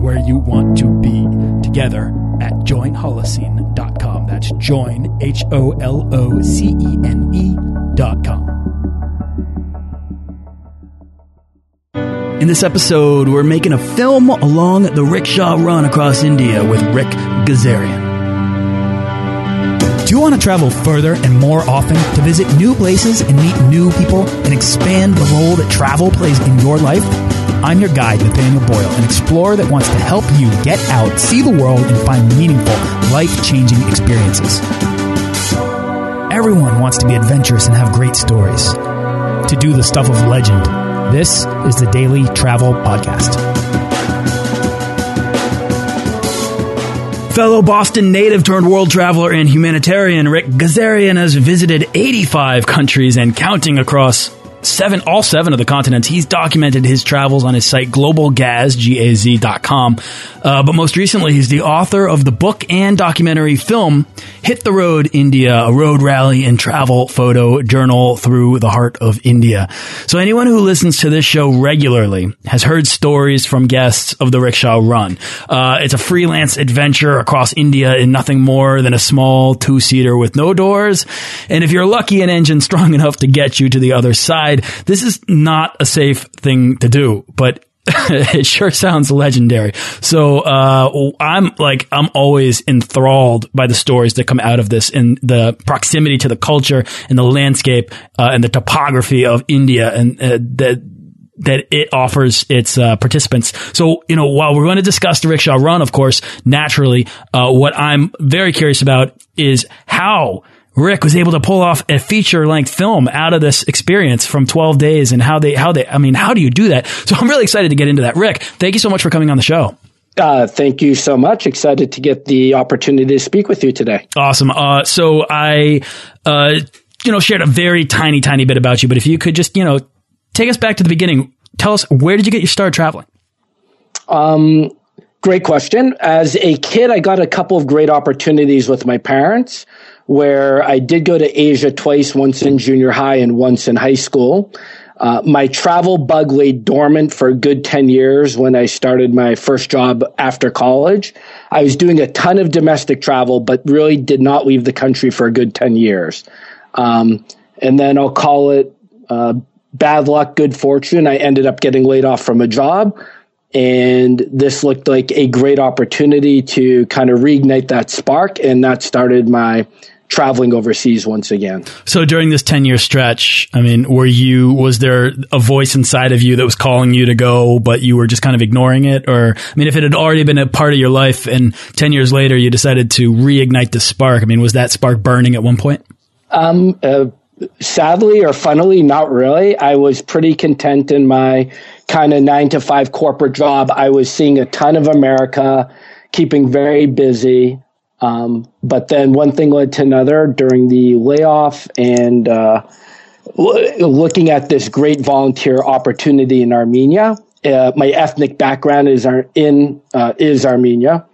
where you want to be together at joinholocene.com. That's join, H O L O C E N E.com. In this episode, we're making a film along the rickshaw run across India with Rick Gazarian. Do you want to travel further and more often to visit new places and meet new people and expand the role that travel plays in your life? I'm your guide, Nathaniel Boyle, an explorer that wants to help you get out, see the world, and find meaningful, life changing experiences. Everyone wants to be adventurous and have great stories. To do the stuff of legend, this is the Daily Travel Podcast. Fellow Boston native turned world traveler and humanitarian Rick Gazarian has visited 85 countries and counting across seven, all seven of the continents. He's documented his travels on his site, globalgaz, G-A-Z.com. Uh, but most recently, he's the author of the book and documentary film, Hit the Road India, a road rally and travel photo journal through the heart of India. So anyone who listens to this show regularly has heard stories from guests of the rickshaw run. Uh, it's a freelance adventure across India in nothing more than a small two-seater with no doors. And if you're lucky, an engine strong enough to get you to the other side, this is not a safe thing to do, but it sure sounds legendary. So uh, I'm like I'm always enthralled by the stories that come out of this and the proximity to the culture and the landscape uh, and the topography of India and uh, that that it offers its uh, participants. So, you know, while we're going to discuss the rickshaw run, of course, naturally, uh, what I'm very curious about is how Rick was able to pull off a feature length film out of this experience from 12 days and how they, how they, I mean, how do you do that? So I'm really excited to get into that. Rick, thank you so much for coming on the show. Uh, thank you so much. Excited to get the opportunity to speak with you today. Awesome. Uh, so I, uh, you know, shared a very tiny, tiny bit about you, but if you could just, you know, take us back to the beginning, tell us where did you get your start traveling? Um, great question. As a kid, I got a couple of great opportunities with my parents where I did go to Asia twice, once in junior high and once in high school. Uh, my travel bug lay dormant for a good 10 years when I started my first job after college. I was doing a ton of domestic travel, but really did not leave the country for a good 10 years. Um, and then I'll call it uh, bad luck, good fortune. I ended up getting laid off from a job. And this looked like a great opportunity to kind of reignite that spark. And that started my traveling overseas once again. So during this 10 year stretch, I mean, were you, was there a voice inside of you that was calling you to go, but you were just kind of ignoring it? Or, I mean, if it had already been a part of your life and 10 years later you decided to reignite the spark, I mean, was that spark burning at one point? Um, uh, sadly or funnily, not really. I was pretty content in my kind of nine to five corporate job. I was seeing a ton of America, keeping very busy. Um, but then one thing led to another during the layoff and uh, looking at this great volunteer opportunity in Armenia. Uh, my ethnic background is in uh, is Armenia,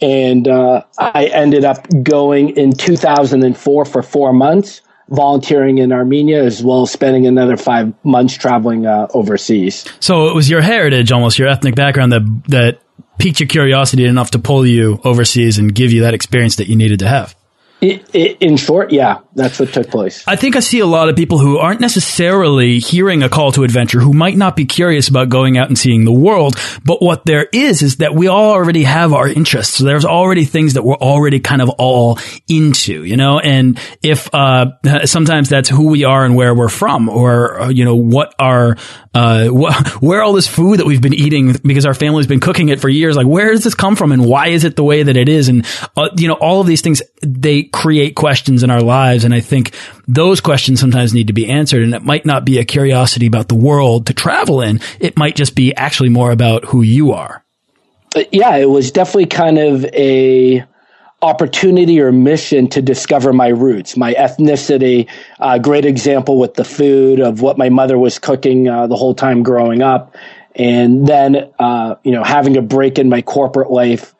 and uh, I ended up going in 2004 for four months volunteering in Armenia as well as spending another five months traveling uh, overseas. So it was your heritage, almost your ethnic background that that piqued your curiosity enough to pull you overseas and give you that experience that you needed to have. It, it, in short, yeah, that's what took place. I think I see a lot of people who aren't necessarily hearing a call to adventure, who might not be curious about going out and seeing the world. But what there is, is that we all already have our interests. So there's already things that we're already kind of all into, you know? And if, uh, sometimes that's who we are and where we're from or, uh, you know, what our, uh, wh where all this food that we've been eating because our family's been cooking it for years, like where does this come from and why is it the way that it is? And, uh, you know, all of these things, they create questions in our lives. And I think those questions sometimes need to be answered. And it might not be a curiosity about the world to travel in. It might just be actually more about who you are. Uh, yeah, it was definitely kind of a, opportunity or mission to discover my roots, my ethnicity. A great example with the food of what my mother was cooking uh, the whole time growing up. And then, uh, you know, having a break in my corporate life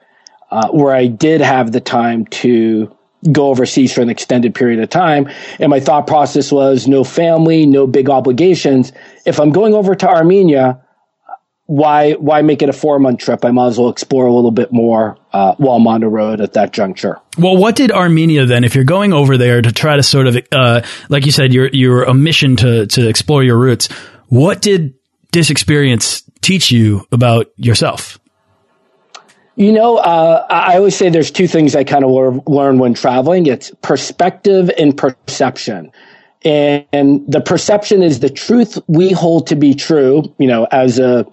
uh, where I did have the time to go overseas for an extended period of time. And my thought process was no family, no big obligations. If I'm going over to Armenia, why why make it a four month trip? I might as well explore a little bit more uh, while I'm on the road at that juncture. Well, what did Armenia then? If you're going over there to try to sort of, uh, like you said, your your a mission to to explore your roots. What did this experience teach you about yourself? You know, uh, I always say there's two things I kind of learn when traveling. It's perspective and perception. And, and the perception is the truth we hold to be true, you know, as a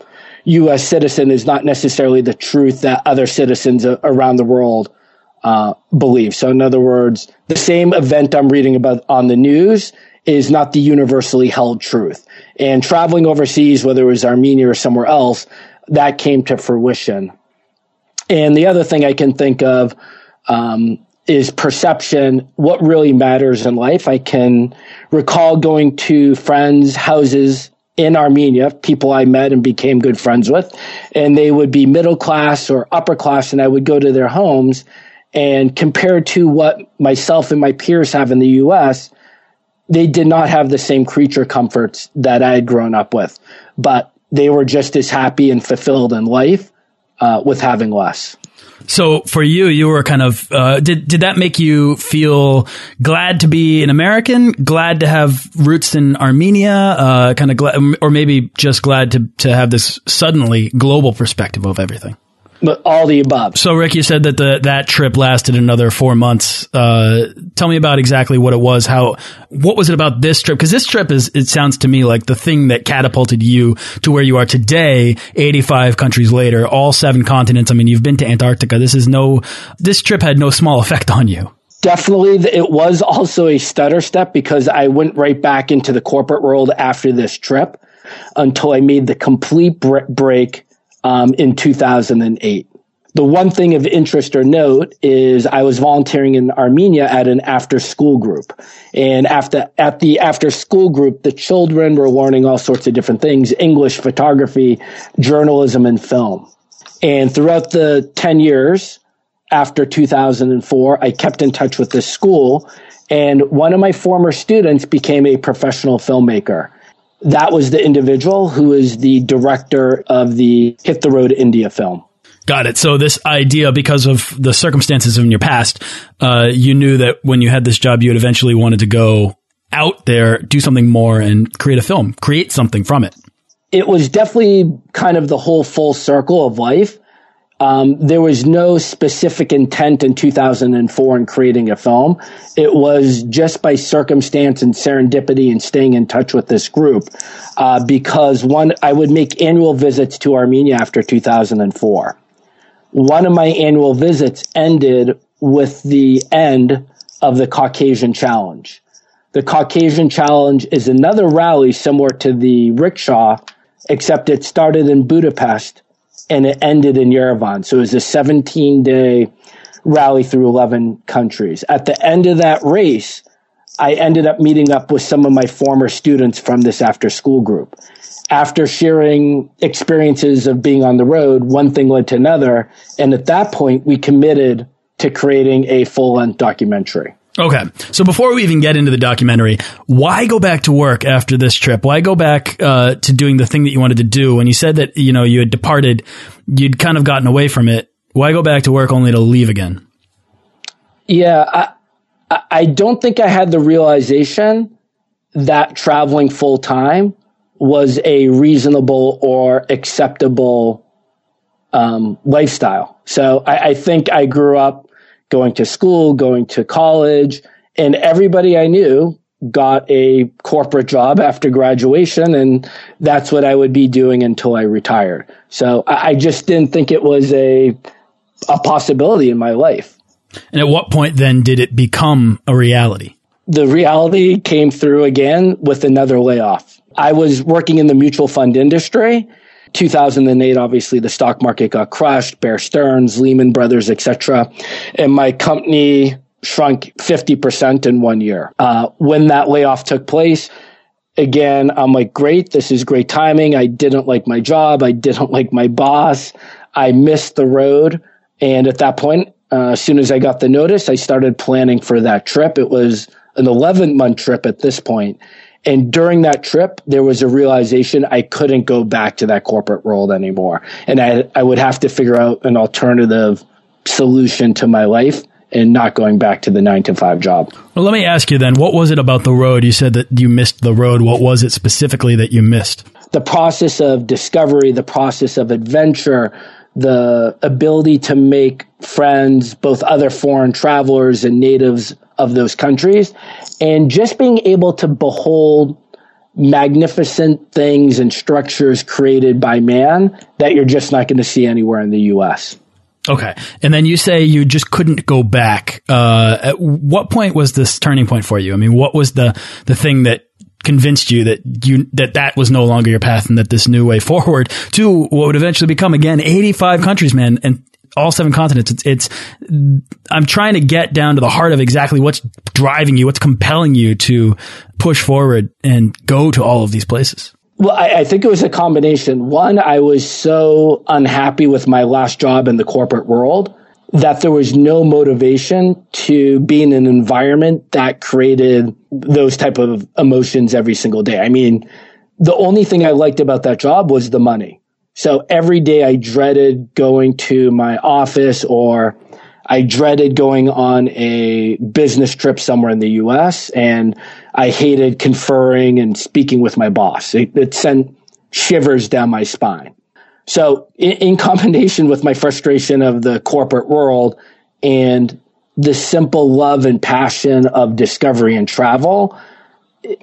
U.S. citizen is not necessarily the truth that other citizens around the world uh, believe. So, in other words, the same event I'm reading about on the news is not the universally held truth. And traveling overseas, whether it was Armenia or somewhere else, that came to fruition. And the other thing I can think of um, is perception, what really matters in life. I can recall going to friends' houses in Armenia, people I met and became good friends with, and they would be middle class or upper class, and I would go to their homes. And compared to what myself and my peers have in the US, they did not have the same creature comforts that I had grown up with, but they were just as happy and fulfilled in life uh, with having less. So for you, you were kind of uh, did did that make you feel glad to be an American, glad to have roots in Armenia, uh, kind of glad, or maybe just glad to to have this suddenly global perspective of everything? But all the above. So, Rick, you said that the that trip lasted another four months. Uh, tell me about exactly what it was. How what was it about this trip? Because this trip is it sounds to me like the thing that catapulted you to where you are today. Eighty five countries later, all seven continents. I mean, you've been to Antarctica. This is no. This trip had no small effect on you. Definitely, it was also a stutter step because I went right back into the corporate world after this trip until I made the complete break um, in 2008. The one thing of interest or note is I was volunteering in Armenia at an after school group. And after, at the after school group, the children were learning all sorts of different things, English, photography, journalism, and film. And throughout the 10 years after 2004, I kept in touch with this school and one of my former students became a professional filmmaker that was the individual who is the director of the Hit the Road India film. Got it. So this idea, because of the circumstances in your past, uh, you knew that when you had this job, you had eventually wanted to go out there, do something more, and create a film, create something from it. It was definitely kind of the whole full circle of life. Um, there was no specific intent in 2004 in creating a film. It was just by circumstance and serendipity and staying in touch with this group. Uh, because one, I would make annual visits to Armenia after 2004. One of my annual visits ended with the end of the Caucasian Challenge. The Caucasian Challenge is another rally similar to the rickshaw, except it started in Budapest and it ended in Yerevan. So it was a 17 day rally through 11 countries. At the end of that race, I ended up meeting up with some of my former students from this after school group. After sharing experiences of being on the road, one thing led to another. And at that point, we committed to creating a full length documentary. Okay. So before we even get into the documentary, why go back to work after this trip? Why go back uh, to doing the thing that you wanted to do? When you said that, you know, you had departed, you'd kind of gotten away from it. Why go back to work only to leave again? Yeah, I, I don't think I had the realization that traveling full time was a reasonable or acceptable um, lifestyle. So I, I think I grew up going to school, going to college, and everybody I knew got a corporate job after graduation and that's what I would be doing until I retired. So I, just didn't think it was a a possibility in my life. And at what point then did it become a reality? The reality came through again with another layoff. I was working in the mutual fund industry 2008, obviously the stock market got crushed, Bear Stearns, Lehman Brothers, etc. And my company shrunk 50% in one year. Uh, when that layoff took place, again, I'm like, great, this is great timing. I didn't like my job. I didn't like my boss. I missed the road. And at that point, uh, as soon as I got the notice, I started planning for that trip. It was an 11 month trip at this point. And during that trip, there was a realization I couldn't go back to that corporate world anymore. And I, I would have to figure out an alternative solution to my life and not going back to the nine to five job. Well, let me ask you then, what was it about the road? You said that you missed the road. What was it specifically that you missed? The process of discovery, the process of adventure, the ability to make friends, both other foreign travelers and natives of those countries, and just being able to behold magnificent things and structures created by man that you're just not going to see anywhere in the US. Okay. And then you say you just couldn't go back. Uh, at what point was this turning point for you? I mean, what was the, the thing that convinced you that you, that that was no longer your path and that this new way forward to what would eventually become again 85 countries, man, and all seven continents. It's, it's, I'm trying to get down to the heart of exactly what's driving you, what's compelling you to push forward and go to all of these places. Well, I, I, think it was a combination. One, I was so unhappy with my last job in the corporate world that there was no motivation to be in an environment that created those type of emotions every single day. I mean, the only thing I liked about that job was the money. So every day I dreaded going to my office or I dreaded going on a business trip somewhere in the US and I hated conferring and speaking with my boss. It, it sent shivers down my spine. So in, in combination with my frustration of the corporate world and the simple love and passion of discovery and travel,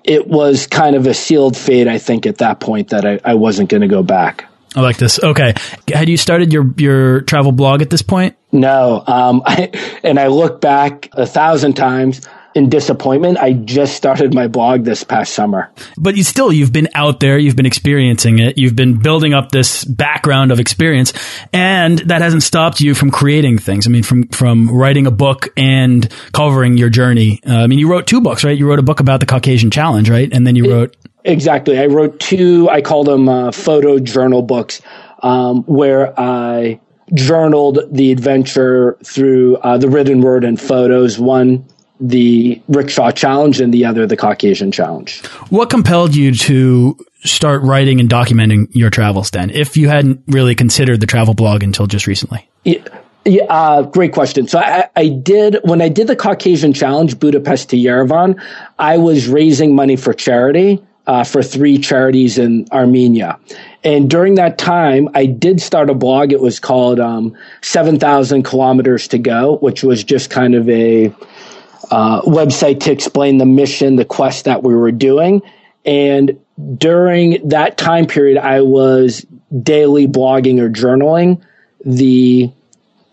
it was kind of a sealed fate, I think, at that point that I, I wasn't going to go back. I like this. Okay. Had you started your, your travel blog at this point? No. Um, I, and I look back a thousand times in disappointment. I just started my blog this past summer. But you still, you've been out there, you've been experiencing it, you've been building up this background of experience, and that hasn't stopped you from creating things. I mean, from, from writing a book and covering your journey. Uh, I mean, you wrote two books, right? You wrote a book about the Caucasian Challenge, right? And then you wrote Exactly. I wrote two, I called them uh, photo journal books, um, where I journaled the adventure through uh, the written word and photos. One, the Rickshaw Challenge, and the other, the Caucasian Challenge. What compelled you to start writing and documenting your travels then, if you hadn't really considered the travel blog until just recently? Yeah. Yeah, uh, great question. So I, I, did when I did the Caucasian Challenge, Budapest to Yerevan. I was raising money for charity, uh, for three charities in Armenia. And during that time, I did start a blog. It was called um, 7,000 Kilometers to Go, which was just kind of a uh, website to explain the mission, the quest that we were doing. And during that time period, I was daily blogging or journaling the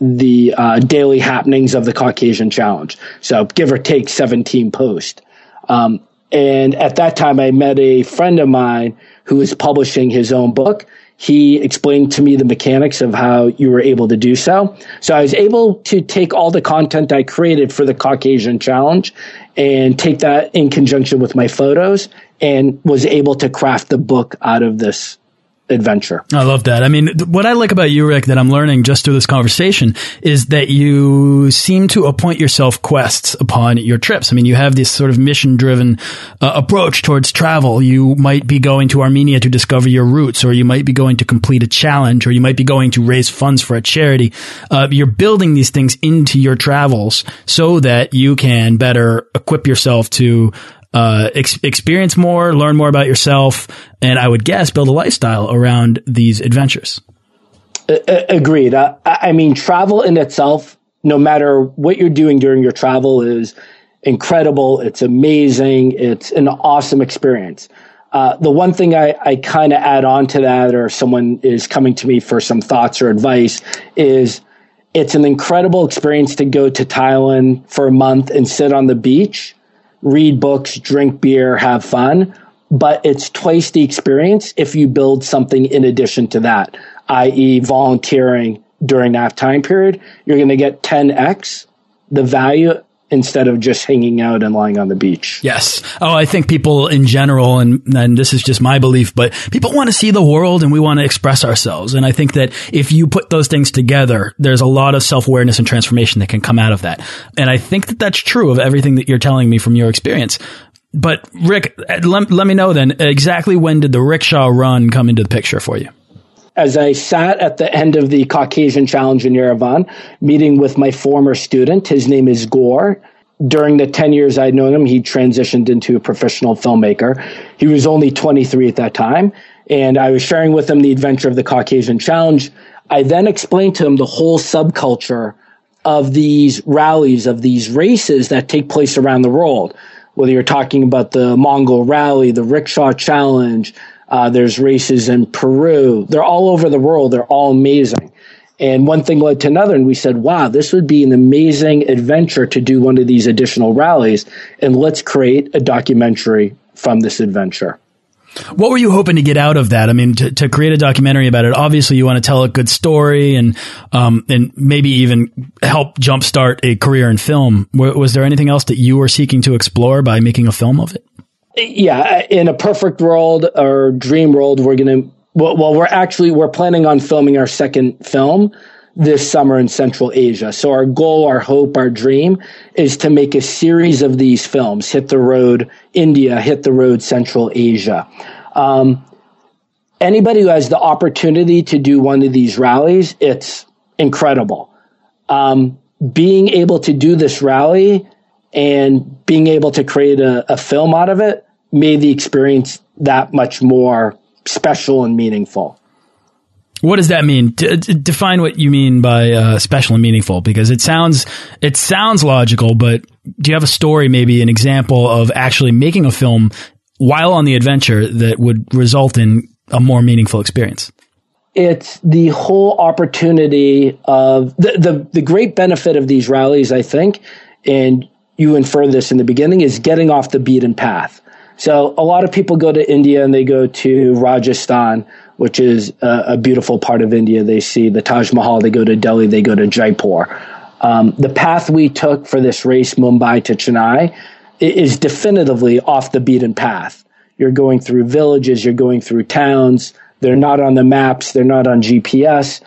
the uh, daily happenings of the Caucasian Challenge. So give or take 17 posts. Um, and at that time, I met a friend of mine who was publishing his own book. He explained to me the mechanics of how you were able to do so. So I was able to take all the content I created for the Caucasian Challenge and take that in conjunction with my photos and was able to craft the book out of this adventure. I love that. I mean, what I like about you, Rick, that I'm learning just through this conversation is that you seem to appoint yourself quests upon your trips. I mean, you have this sort of mission driven uh, approach towards travel. You might be going to Armenia to discover your roots, or you might be going to complete a challenge, or you might be going to raise funds for a charity. Uh, you're building these things into your travels so that you can better equip yourself to uh, ex experience more, learn more about yourself, and I would guess build a lifestyle around these adventures. agreed. Uh, I mean, travel in itself, no matter what you're doing during your travel, is incredible. It's amazing. It's an awesome experience. Uh, the one thing I, I kind of add on to that, or someone is coming to me for some thoughts or advice, is it's an incredible experience to go to Thailand for a month and sit on the beach read books, drink beer, have fun. but it's twice the experience if you build something in addition to that, i.e., volunteering during that time period. You're going to get 10x the value instead of just hanging out and lying on the beach. Yes. Oh, I think people in general, and, and this is just my belief, but people want to see the world and we want to express ourselves. And I think that if you put those things together, there's a lot of self awareness and transformation that can come out of that. And I think that that's true of everything that you're telling me from your experience. But Rick, let, let me know then exactly when did the rickshaw run come into the picture for you? As I sat at the end of the Caucasian Challenge in Yerevan, meeting with my former student. His name is Gore. During the 10 years I'd known him, he transitioned into a professional filmmaker. He was only 23 at that time. And I was sharing with him the adventure of the Caucasian Challenge. I then explained to him the whole subculture of these rallies, of these races that take place around the world. Whether you're talking about the Mongol Rally, the Rickshaw Challenge, uh, there's races in Peru. They're all over the world. They're all amazing. And one thing led to another, and we said, wow, this would be an amazing adventure to do one of these additional rallies. And let's create a documentary from this adventure. What were you hoping to get out of that? I mean, to, to create a documentary about it, obviously you want to tell a good story and, um, and maybe even help jumpstart a career in film. Was there anything else that you were seeking to explore by making a film of it? Yeah, in a perfect world or dream world, we're going to, well, we're actually, we're planning on filming our second film this summer in Central Asia. So our goal, our hope, our dream is to make a series of these films, hit the road India, hit the road Central Asia. Um, anybody who has the opportunity to do one of these rallies, it's incredible. Um, being able to do this rally and being able to create a, a film out of it made the experience that much more special and meaningful. What does that mean? D define what you mean by uh, special and meaningful, because it sounds it sounds logical. But do you have a story, maybe an example of actually making a film while on the adventure that would result in a more meaningful experience? It's the whole opportunity of the the, the great benefit of these rallies, I think, and you infer this in the beginning, is getting off the beaten path. So a lot of people go to India and they go to Rajasthan, which is a, a beautiful part of India. They see the Taj Mahal. They go to Delhi. They go to Jaipur. Um, the path we took for this race, Mumbai to Chennai, is definitively off the beaten path. You're going through villages. You're going through towns. They're not on the maps. They're not on GPS.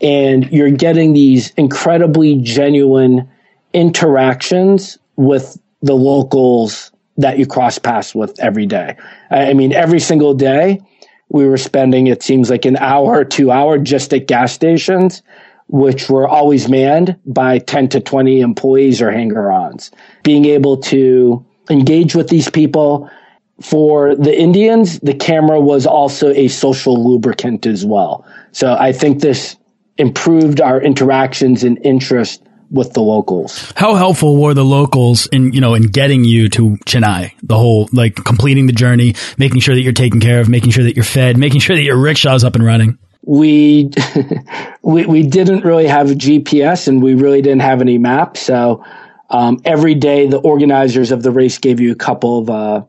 And you're getting these incredibly genuine interactions with the locals that you cross paths with every day. I mean, every single day we were spending, it seems like an hour, two hour just at gas stations, which were always manned by 10 to 20 employees or hanger ons. Being able to engage with these people. For the Indians, the camera was also a social lubricant as well. So I think this improved our interactions and interest with the locals. How helpful were the locals in, you know, in getting you to Chennai? The whole, like, completing the journey, making sure that you're taken care of, making sure that you're fed, making sure that your rickshaw's up and running. We, we, we didn't really have a GPS and we really didn't have any maps. So, um, every day the organizers of the race gave you a couple of, uh,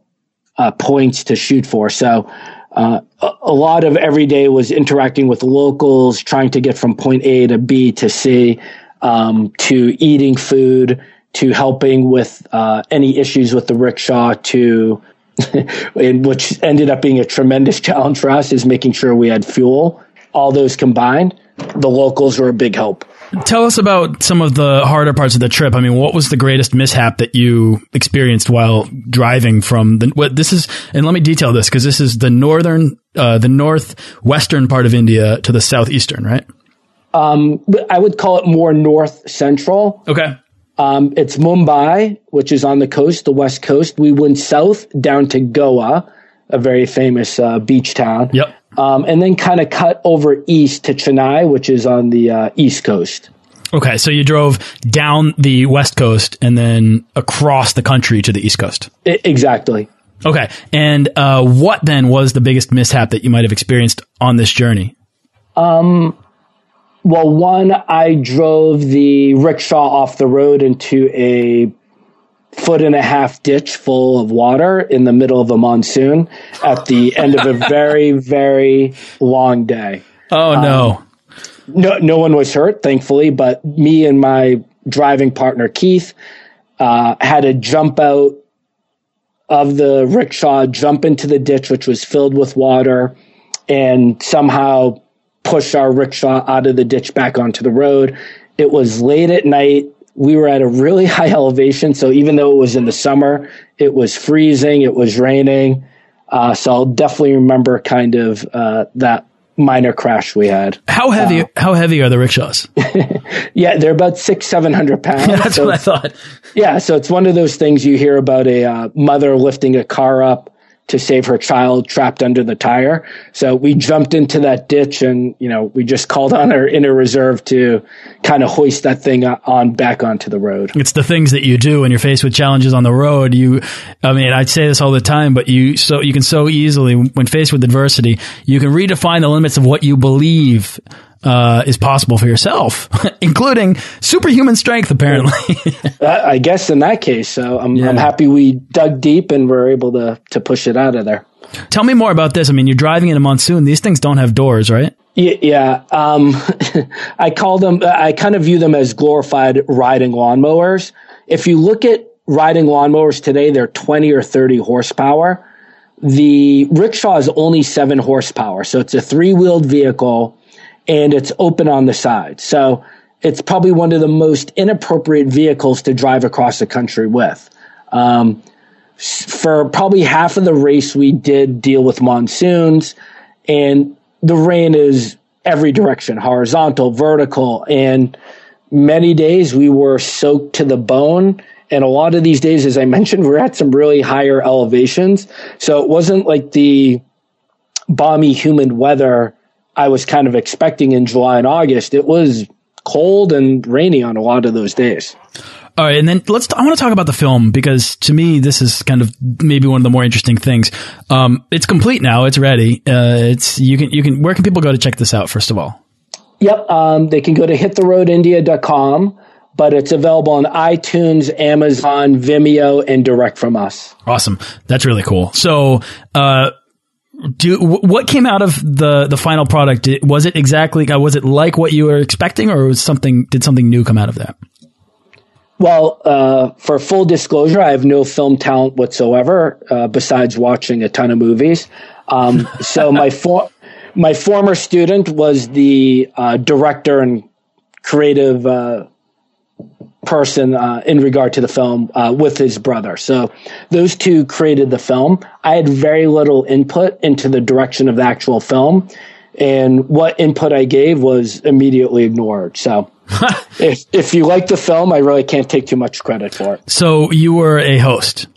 uh, points to shoot for. So, uh, a lot of every day was interacting with locals, trying to get from point A to B to C um, to eating food to helping with uh, any issues with the rickshaw to which ended up being a tremendous challenge for us is making sure we had fuel all those combined the locals were a big help Tell us about some of the harder parts of the trip. I mean, what was the greatest mishap that you experienced while driving from the? What this is, and let me detail this because this is the northern, uh, the northwestern part of India to the southeastern, right? Um, I would call it more north central. Okay. Um, it's Mumbai, which is on the coast, the west coast. We went south down to Goa, a very famous uh, beach town. Yep. Um, and then kind of cut over east to Chennai, which is on the uh, east coast. Okay, so you drove down the west coast and then across the country to the east coast. I exactly. Okay, and uh, what then was the biggest mishap that you might have experienced on this journey? Um, well, one, I drove the rickshaw off the road into a foot and a half ditch full of water in the middle of a monsoon at the end of a very, very long day. Oh no. Um, no, no one was hurt, thankfully, but me and my driving partner, Keith, uh, had to jump out of the rickshaw, jump into the ditch, which was filled with water, and somehow push our rickshaw out of the ditch back onto the road. It was late at night. We were at a really high elevation. So even though it was in the summer, it was freezing, it was raining. Uh, so I'll definitely remember kind of uh, that minor crash we had. How heavy? Uh, how heavy are the rickshaws? yeah, they're about six, seven hundred pounds. That's so what I thought. Yeah, so it's one of those things you hear about a uh, mother lifting a car up to save her child trapped under the tire. So we jumped into that ditch and, you know, we just called on our inner reserve to kind of hoist that thing on back onto the road. It's the things that you do when you're faced with challenges on the road. You, I mean, I'd say this all the time, but you, so you can so easily, when faced with adversity, you can redefine the limits of what you believe uh, is possible for yourself, including superhuman strength, apparently. I guess in that case, so I'm, yeah. I'm happy we dug deep and were able to to push it out of there. Tell me more about this. I mean, you're driving in a monsoon. These things don't have doors, right? Yeah, um, I call them. I kind of view them as glorified riding lawnmowers. If you look at riding lawnmowers today, they're 20 or 30 horsepower. The rickshaw is only seven horsepower, so it's a three wheeled vehicle and it's open on the side. So it's probably one of the most inappropriate vehicles to drive across the country with. Um, for probably half of the race, we did deal with monsoons, and the rain is every direction horizontal, vertical, and many days we were soaked to the bone. And a lot of these days, as I mentioned, we're at some really higher elevations. So it wasn't like the balmy, humid weather I was kind of expecting in July and August. It was cold and rainy on a lot of those days. All right, and then let's. I want to talk about the film because to me, this is kind of maybe one of the more interesting things. Um, it's complete now. It's ready. Uh, it's you can you can. Where can people go to check this out? First of all. Yep, um, they can go to hittheroadindia.com, but it's available on iTunes, Amazon, Vimeo, and direct from us. Awesome, that's really cool. So, uh, do what came out of the the final product? Was it exactly uh, was it like what you were expecting, or was something did something new come out of that? Well, uh, for full disclosure, I have no film talent whatsoever uh, besides watching a ton of movies. Um, so my for, my former student was the uh, director and creative uh, person uh, in regard to the film uh, with his brother. So those two created the film. I had very little input into the direction of the actual film, and what input I gave was immediately ignored. So. if if you like the film, I really can't take too much credit for it. So you were a host,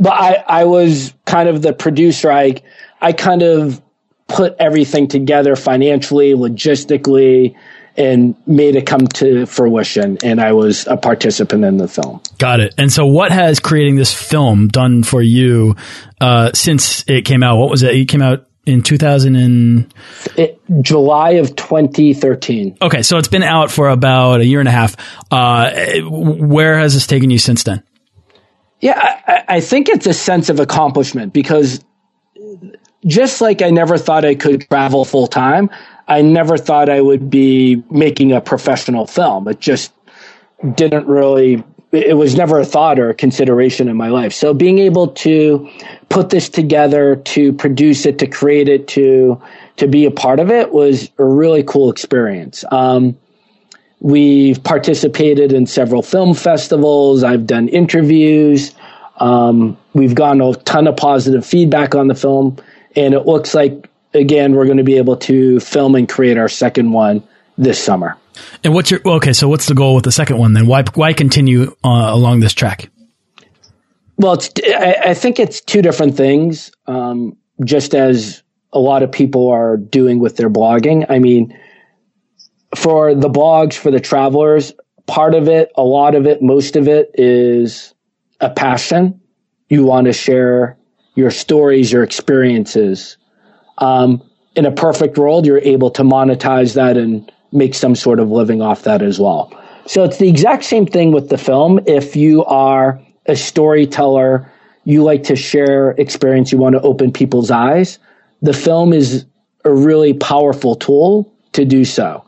but I I was kind of the producer. I I kind of put everything together financially, logistically, and made it come to fruition. And I was a participant in the film. Got it. And so, what has creating this film done for you uh, since it came out? What was it? It came out in 2000 and it, July of 2013. Okay, so it's been out for about a year and a half. Uh, where has this taken you since then? Yeah, I, I think it's a sense of accomplishment because just like I never thought I could travel full time, I never thought I would be making a professional film. It just didn't really, it was never a thought or a consideration in my life. So being able to put this together, to produce it, to create it, to, to be a part of it was a really cool experience. Um, we've participated in several film festivals. I've done interviews. Um, we've gotten a ton of positive feedback on the film, and it looks like again, we're going to be able to film and create our second one this summer. And what's your okay? So what's the goal with the second one then? Why why continue uh, along this track? Well, I, I, think it's two different things. Um, just as a lot of people are doing with their blogging. I mean, for the blogs for the travelers, part of it, a lot of it, most of it is a passion. You want to share your stories, your experiences, um, in a perfect world, you're able to monetize that and make some sort of living off that as well. So it's the exact same thing with the film. If you are a storyteller, you like to share experience, you want to open people's eyes, the film is a really powerful tool to do so.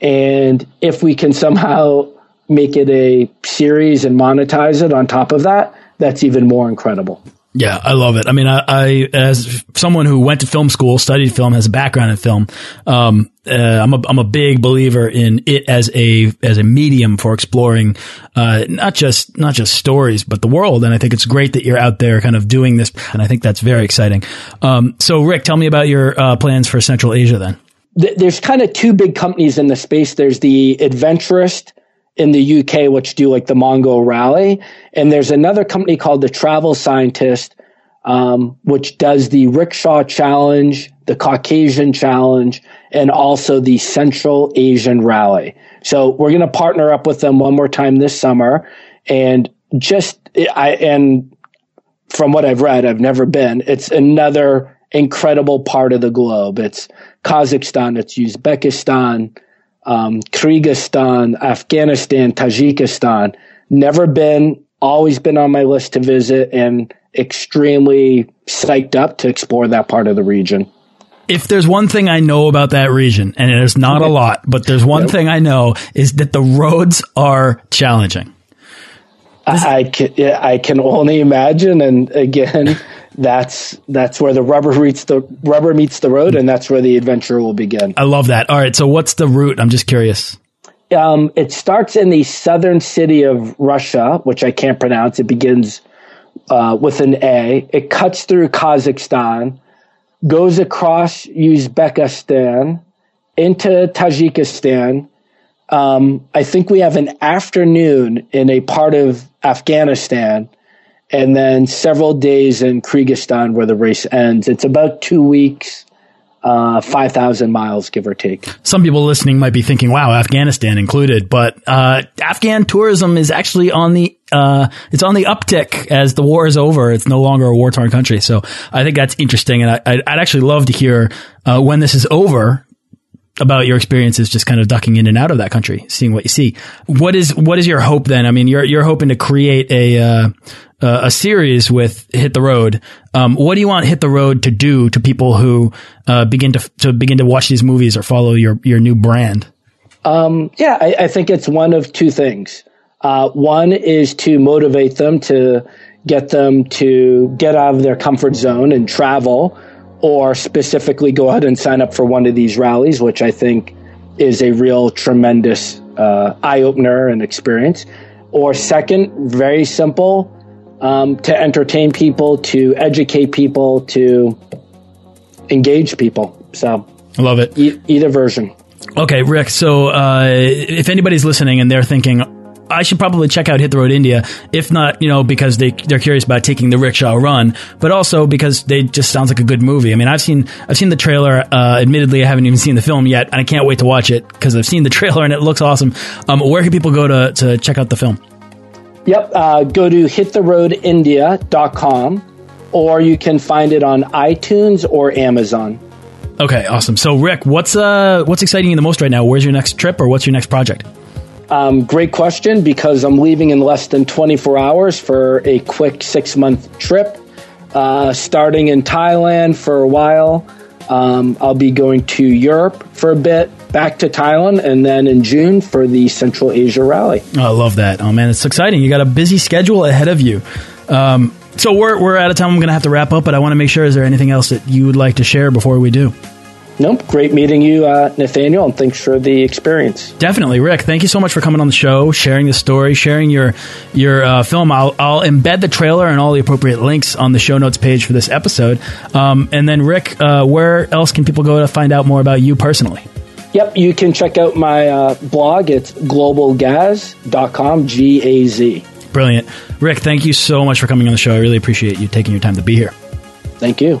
And if we can somehow make it a series and monetize it on top of that, that's even more incredible. Yeah, I love it. I mean, I, I, as someone who went to film school, studied film, has a background in film, um, uh, I'm a I'm a big believer in it as a as a medium for exploring, uh, not just not just stories, but the world. And I think it's great that you're out there, kind of doing this. And I think that's very exciting. Um, so, Rick, tell me about your uh, plans for Central Asia then. There's kind of two big companies in the space. There's the Adventurist in the UK, which do like the Mongol Rally. And there's another company called the Travel Scientist, um, which does the Rickshaw Challenge, the Caucasian Challenge, and also the Central Asian Rally. So we're going to partner up with them one more time this summer. And just, I, and from what I've read, I've never been, it's another incredible part of the globe. It's Kazakhstan, it's Uzbekistan, um, Kyrgyzstan, Afghanistan, Tajikistan. Never been, always been on my list to visit and extremely psyched up to explore that part of the region. If there's one thing I know about that region, and it is not a lot, but there's one yep. thing I know is that the roads are challenging. I, I can, I can only imagine. And again, that's that's where the rubber meets the rubber meets the road, and that's where the adventure will begin. I love that. All right, so what's the route? I'm just curious. Um, it starts in the southern city of Russia, which I can't pronounce. It begins uh, with an A. It cuts through Kazakhstan, goes across Uzbekistan into Tajikistan. Um, I think we have an afternoon in a part of Afghanistan and then several days in Kyrgyzstan where the race ends. It's about two weeks, uh, 5,000 miles, give or take. Some people listening might be thinking, wow, Afghanistan included, but, uh, Afghan tourism is actually on the, uh, it's on the uptick as the war is over. It's no longer a war torn country. So I think that's interesting. And I, would actually love to hear, uh, when this is over, about your experiences just kind of ducking in and out of that country, seeing what you see. What is what is your hope then? I mean, you're you're hoping to create a uh, a series with Hit the Road. Um, what do you want Hit the Road to do to people who uh, begin to to begin to watch these movies or follow your your new brand? Um, yeah, I, I, think it's one of two things. Uh, one is to motivate them to get them to get out of their comfort zone and travel or specifically go ahead and sign up for one of these rallies, which I think is a real tremendous uh, eye opener and experience. Or second, very simple, um, to entertain people, to educate people, to engage people. So I love it. E- either version. Okay, Rick. So uh, if anybody's listening and they're thinking, I should probably check out Hit the Road India, if not, you know, because they they're curious about taking the rickshaw run, but also because they just sounds like a good movie. I mean, I've seen I've seen the trailer. Uh, admittedly, I haven't even seen the film yet, and I can't wait to watch it because I've seen the trailer and it looks awesome. Um, where can people go to to check out the film? Yep, uh, go to hittheroadindia.com or you can find it on iTunes or Amazon. Okay, awesome. So, Rick, what's uh, what's exciting you the most right now? Where's your next trip, or what's your next project? Um, great question because I'm leaving in less than 24 hours for a quick six month trip, uh, starting in Thailand for a while. Um, I'll be going to Europe for a bit, back to Thailand, and then in June for the Central Asia Rally. Oh, I love that. Oh, man, it's exciting. You got a busy schedule ahead of you. Um, so we're, we're out of time. I'm going to have to wrap up, but I want to make sure is there anything else that you would like to share before we do? Nope. Great meeting you, uh, Nathaniel, and thanks for the experience. Definitely, Rick. Thank you so much for coming on the show, sharing the story, sharing your your uh, film. I'll, I'll embed the trailer and all the appropriate links on the show notes page for this episode. Um, and then, Rick, uh, where else can people go to find out more about you personally? Yep, you can check out my uh, blog. It's globalgaz.com, G A Z. Brilliant. Rick, thank you so much for coming on the show. I really appreciate you taking your time to be here. Thank you.